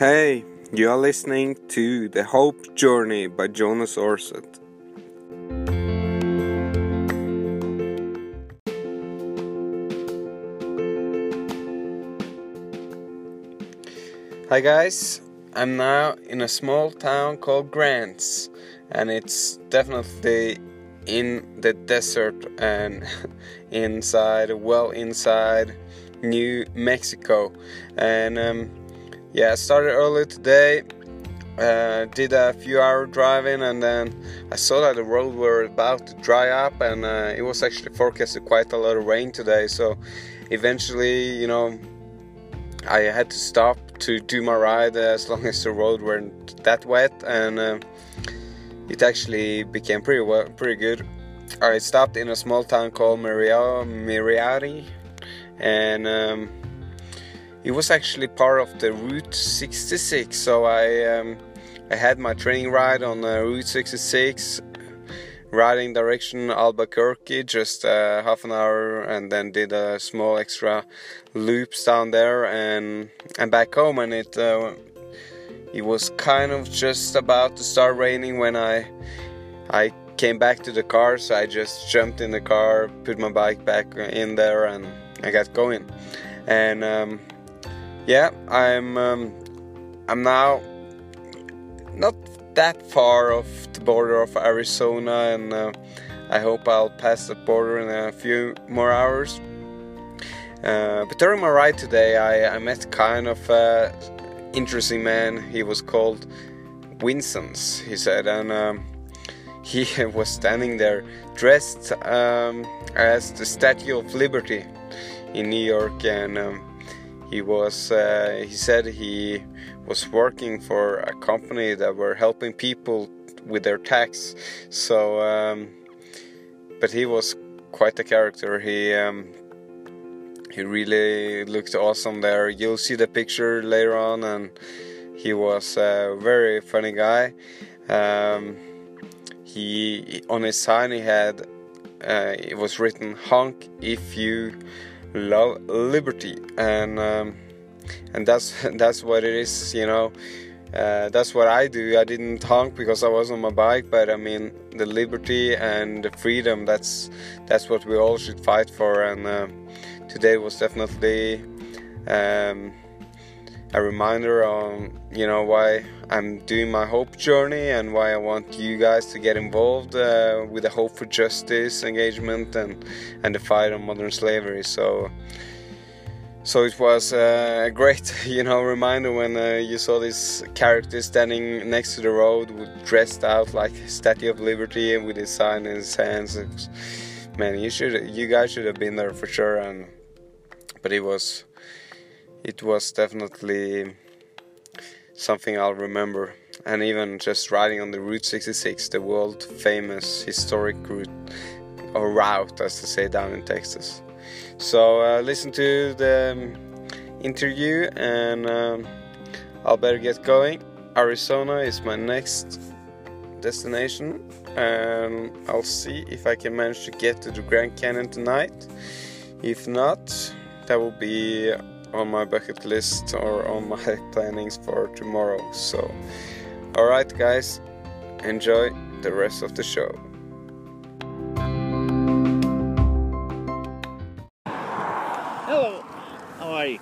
Hey, you are listening to The Hope Journey by Jonas Orset. Hi guys, I'm now in a small town called Grants, and it's definitely in the desert and inside, well inside New Mexico. And um, yeah, I started early today. Uh, did a few hour driving and then I saw that the road were about to dry up and uh, it was actually forecasted quite a lot of rain today so eventually you know I had to stop to do my ride as long as the road weren't that wet and uh, it actually became pretty well, pretty good. I stopped in a small town called Miriari and um, it was actually part of the Route 66. So I um, I had my training ride on uh, Route 66, riding direction Albuquerque, just uh, half an hour, and then did a small extra loops down there and and back home. And it uh, it was kind of just about to start raining when I I came back to the car. So I just jumped in the car, put my bike back in there, and I got going. And um, yeah, I'm um, I'm now not that far off the border of Arizona, and uh, I hope I'll pass the border in a few more hours. Uh, but during my ride today, I, I met kind of uh, interesting man. He was called Winston's, he said, and um, he was standing there dressed um, as the Statue of Liberty in New York, and um, he was uh, he said he was working for a company that were helping people with their tax. So um, but he was quite a character. He um, he really looked awesome there. You'll see the picture later on and he was a very funny guy. Um, he on his sign he had uh, it was written honk if you love liberty and um, and that's that's what it is you know. Uh, that's what I do. I didn't honk because I was on my bike but I mean the liberty and the freedom that's that's what we all should fight for and uh, today was definitely um, a reminder on you know why I'm doing my hope journey and why I want you guys to get involved uh, with the hope for justice engagement and and the fight on modern slavery. So so it was uh, a great you know reminder when uh, you saw this character standing next to the road dressed out like Statue of Liberty and with his sign in his hands. Man, you should you guys should have been there for sure and but it was it was definitely something I'll remember. And even just riding on the Route 66, the world famous historic route or route, as they say down in Texas. So uh, listen to the um, interview, and um, I'll better get going. Arizona is my next destination, and I'll see if I can manage to get to the Grand Canyon tonight. If not, that will be on my bucket list or on my plannings for tomorrow. So, alright, guys, enjoy the rest of the show. Hello, how are you?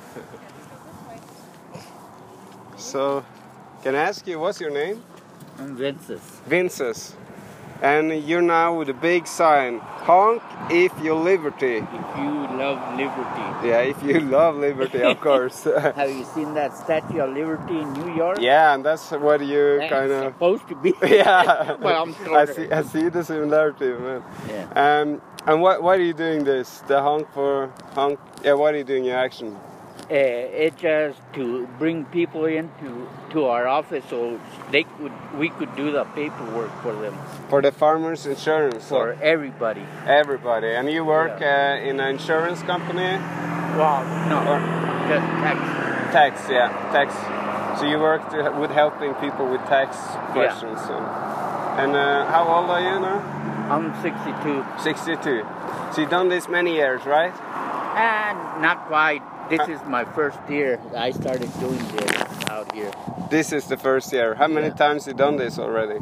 so, can I ask you what's your name? I'm Vincent. Vincent. And you're now with a big sign honk if you liberty. If you love liberty. Yeah, if you love liberty, of course. Have you seen that Statue of Liberty in New York? Yeah, and that's what you kind of. supposed to be. Yeah, well, I'm I see. I see the similarity, man. Yeah. Um, and what why are you doing this? The honk for honk. Yeah, what are you doing your action? Uh, it's just to bring people into to our office so they could we could do the paperwork for them For the farmers insurance. so for everybody. everybody. And you work uh, in an insurance company. Well, no, Or- just tax. Tax, yeah, tax. So you work to, with helping people with tax questions. And, and uh, how old are you now? I'm 62 62. So you've done this many years, right? and not quite. This is my first year I started doing this. out here. This is the first year. How many Yeah. times you done this already?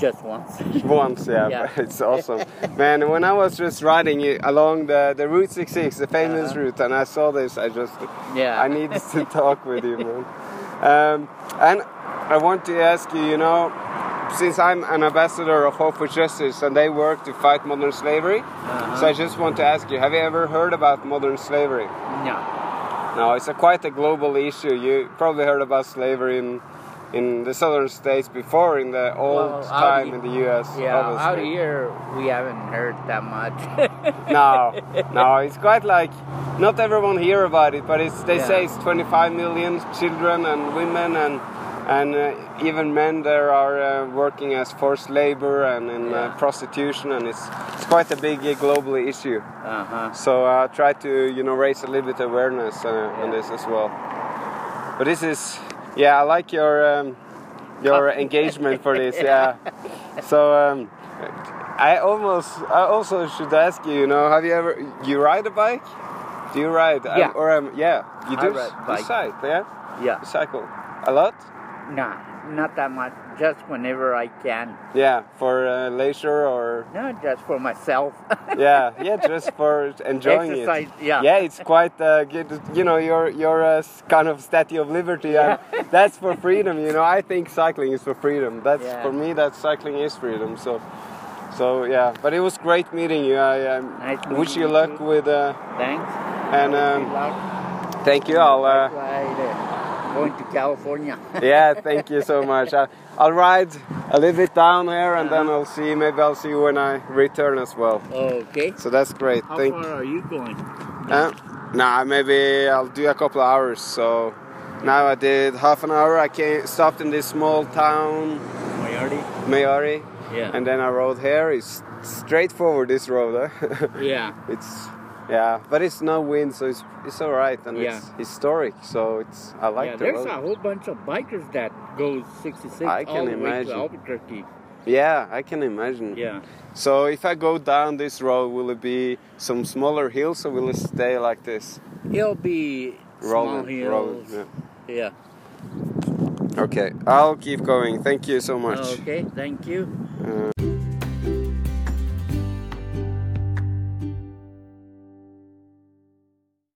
Just once. Once, yeah, Yeah. it's awesome. Man, when I was just riding along the, the Route 66, the famous Uh-huh. route, and I saw this, I just, Yeah. I needed to talk with you, man. Um, and I want to ask you, you know, since I'm an ambassador of Hope for Justice and they work to fight modern slavery, Uh-huh. so I just want to ask you, have you ever heard about modern slavery? No. No, it's a quite a global issue. You probably heard about slavery in in the southern states before, in the old Well, time in the U.S. Yeah, out here we haven't heard that much. No, no, it's quite like not everyone hear about it, but it's they Yeah. say it's 25 million children and women and and uh, even men there are uh, working as forced labor and in Yeah. uh, prostitution, and it's it's quite a big uh, global issue. Uh huh. So uh, try to you know raise a little bit awareness uh, on this as well. But this is yeah, I like your um, your engagement for this. Yeah. So um, I almost I also should ask you. You know, have you ever you ride a bike? Do you ride? Um, Yeah. or um, yeah, you I do. ride you bike. cycle, yeah. Yeah. You cycle a lot. Nah, not that much. Just whenever I can. Yeah, for uh, leisure or No, just for myself. yeah, yeah, just for enjoying it. Yeah. yeah, it's quite uh, good. You know, you're you're a kind of statue of liberty, and that's for freedom. You know, I think cycling is for freedom. That's Yeah. for me. That cycling is freedom. So, so yeah. But it was great meeting you. I um, Nice wish you luck too. with. Uh, Thanks. and um, thank you. I'll. Uh, going to California. yeah, thank you so much. I, I'll ride a little bit down here, and then I'll see. Maybe I'll see you when I return as well. Okay. So that's great. How thank. far are you going? Uh, nah, maybe I'll do a couple of hours. So now I did half an hour. I came, stopped in this small town, Moriarty? Mayari, Yeah. and then I rode here. It's straightforward this road. Huh? yeah. it's yeah, but it's no wind, so it's it's all right, and Yeah. it's historic. So it's I like yeah, the there's road. a whole bunch of bikers that goes 66 I all the way to Albuquerque. Yeah, I can imagine. Yeah. So if I go down this road, will it be some smaller hills, or will it stay like this? It'll be small Rolling, hills. rolling. Yeah. Yeah. Okay, I'll keep going. Thank you so much. Okay, thank you.